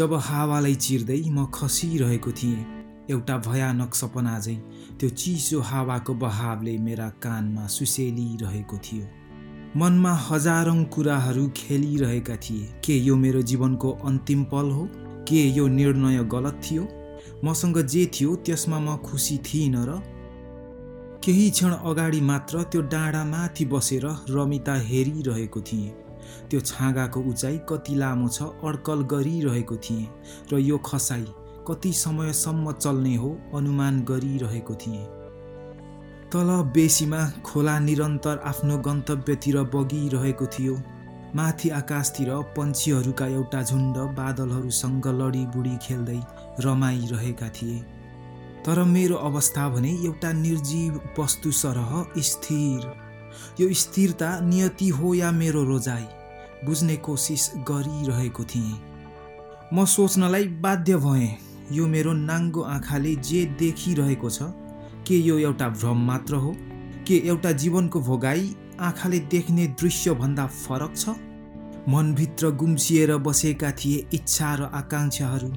जब हावालाई चिर्दै म खसिरहेको थिएँ एउटा भयानक सपना झै त्यो चिसो हावाको बहावले मेरा कानमा सुसेलिरहेको थियो। मनमा हजारौँ कुराहरू खेलिरहेका थिए। के यो मेरो जीवनको अन्तिम पल हो? के यो निर्णय गलत थियो? मसँग जे थियो त्यसमा म खुसी थिइनँ र केही क्षण अगाडि मात्र त्यो डाँडा माथि बसेर रमिता हेरिरहेको थिएँ। त्यो छाँगाको उचाइ कति लामो छ अड्कल गरिरहेको थिएँ र यो खसाई कति समयसम्म चल्ने हो अनुमान गरिरहेको थिएँ। तल बेसीमा खोला निरन्तर आफ्नो गन्तव्यतिर बगिरहेको थियो। माथि आकाशतिर पन्छीहरूका एउटा झुन्ड बादलहरूसँग लडीबुडी खेल्दै रमाइरहेका थिए। तर मेरो अवस्था भने एउटा निर्जीव वस्तु सरह स्थिर यो स्थिरता नियति हो या मेरो रोजाइ बुझ्ने कोसिस गरिरहेको थिएँ। म सोच्नलाई बाध्य भएँ। यो मेरो नाङ्गो आँखाले जे देखिरहेको छ के यो एउटा भ्रम मात्र हो? के एउटा जीवनको भोगाई आँखाले देख्ने दृश्यभन्दा फरक छ? मनभित्र गुम्सिएर बसेका थिए इच्छा र आकाङ्क्षाहरू।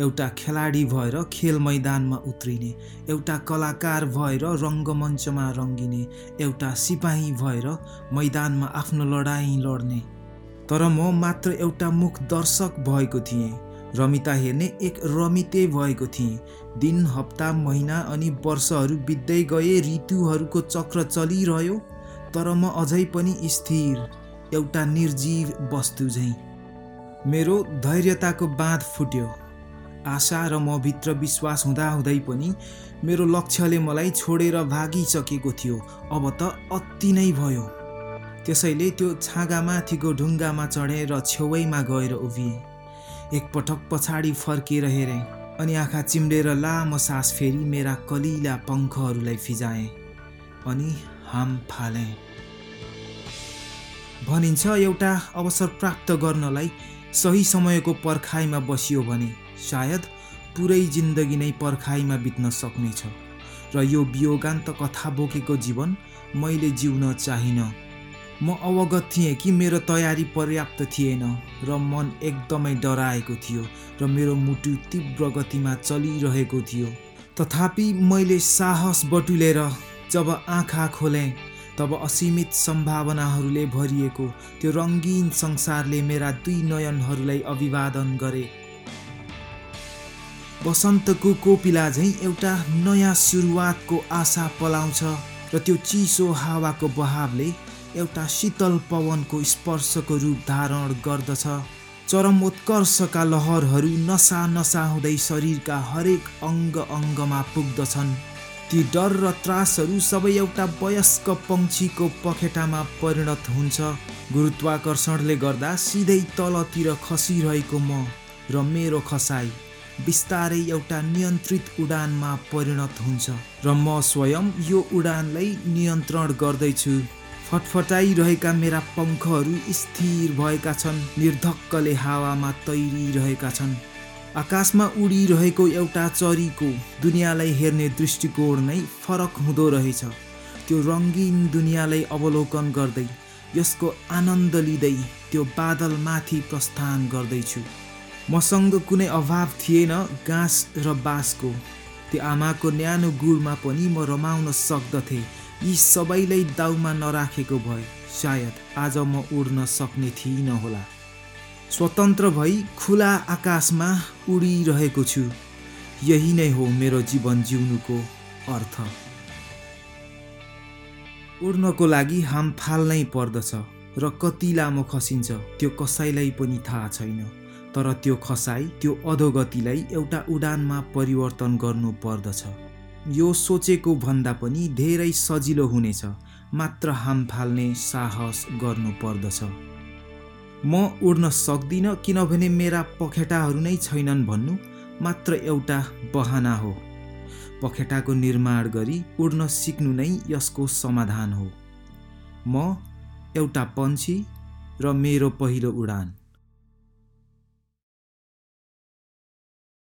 एउटा खेलाडी भएर खेल मैदानमा उत्रिने एउटा कलाकार भएर रङ्गमञ्चमा रङ्गिने एउटा सिपाही भएर मैदानमा आफ्नो लडाइँ लड्ने। तर म मात्र एउटा मुख दर्शक भएको थिएँ। रमिता हेर्ने एक रमिते भएको थिएँ। दिन हप्ता महिना अनि वर्षहरू बित्दै गए ऋतुहरूको चक्र चलिरह्यो तर म अझै पनि स्थिर एउटा निर्जीव वस्तु झैँ। मेरो धैर्यताको बाँध फुट्यो। आशा र म भित्र विश्वास हुँदाहुँदै पनि मेरो लक्ष्यले मलाई छोडेर भागिसकेको थियो। अब त अति नै भयो। त्यसैले त्यो छाँगामाथिको ढुङ्गामा चढेर छेउैमा गएर उभिएँ। एकपटक पछाडि फर्किएर हेरेँ अनि आँखा चिम्लेर लामो सास फेरि मेरा कलिला पङ्खहरूलाई फिजाएँ अनि हाम फालेँ। भनिन्छ एउटा अवसर प्राप्त गर्नलाई सही समयको पर्खाइमा बसियो भने सायद पुरै जिन्दगी नै पर्खाइमा बित्न सक्नेछ। र यो वियोगान्त कथा बोकेको जीवन मैले जिउन चाहिनँ। म अवगत थिएँ कि मेरो तयारी पर्याप्त थिएन र मन एकदमै डराएको थियो र मेरो मुटु तीव्र गतिमा चलिरहेको थियो। तथापि मैले साहस बटुलेर जब आँखा खोलेँ तब असीमित सम्भावनाहरूले भरिएको त्यो रङ्गीन संसारले मेरा दुई नयनहरूलाई अभिवादन गरे। वसन्तको कोपिला झैँ एउटा नयाँ सुरुवातको आशा पलाउँछ र त्यो चिसो हावाको बहावले एउटा शीतल पवनको स्पर्शको रूप धारण गर्दछ। चरम उत्कर्षका लहरहरू नसा नसा हुँदै शरीरका हरेक अङ्ग अङ्गमा पुग्दछन्। ती डर र त्रासहरू सबै एउटा वयस्क पङ्क्षीको पखेटामा परिणत हुन्छ। गुरुत्वाकर्षणले गर्दा सिधै तलतिर खसिरहेको म र मेरो खसाई बिस्तारै एउटा नियन्त्रित उडानमा परिणत हुन्छ र म स्वयं यो उडानलाई नियन्त्रण गर्दैछु। फटफटाइरहेका मेरा पङ्खहरू स्थिर भएका छन् निर्धक्कले हावामा तैरिरहेका छन्। आकाशमा उडिरहेको एउटा चरीको दुनियाँलाई हेर्ने दृष्टिकोण नै फरक हुँदो रहेछ। त्यो रङ्गीन दुनियाँलाई अवलोकन गर्दै यसको आनन्द लिँदै त्यो बादलमाथि प्रस्थान गर्दैछु। मसँग कुनै अभाव थिएन घाँस र बाँसको। त्यो आमाको न्यानो गुडमा पनि म रमाउन सक्दथेँ। यी सबैलाई दाउमा नराखेको भए सायद आज म उड्न सक्ने थिइनँ होला स्वतन्त्र भई खुला आकाशमा उडिरहेको छु। यही नै हो मेरो जीवन जिउनुको अर्थ। उड्नको लागि हाम फाल्नै पर्दछ र कति लामो खसिन्छ त्यो कसैलाई पनि थाहा छैन। तर त्यो खसाई त्यो अधोगतिलाई एउटा उडानमा परिवर्तन गर्नु पर्दछ। यो सोचेको भन्दा पनि धेरै सजिलो हुनेछ मात्र हाम फाल्ने साहस गर्नु पर्दछ। म उड्न सक्दिनँ किनभने मेरा पखेटाहरू नै छैनन् भन्नु मात्र एउटा बहाना हो। पखेटाको निर्माण गरी उड्न सिक्नु नै यसको समाधान हो। म एउटा पन्छी र मेरो पहिलो उडान।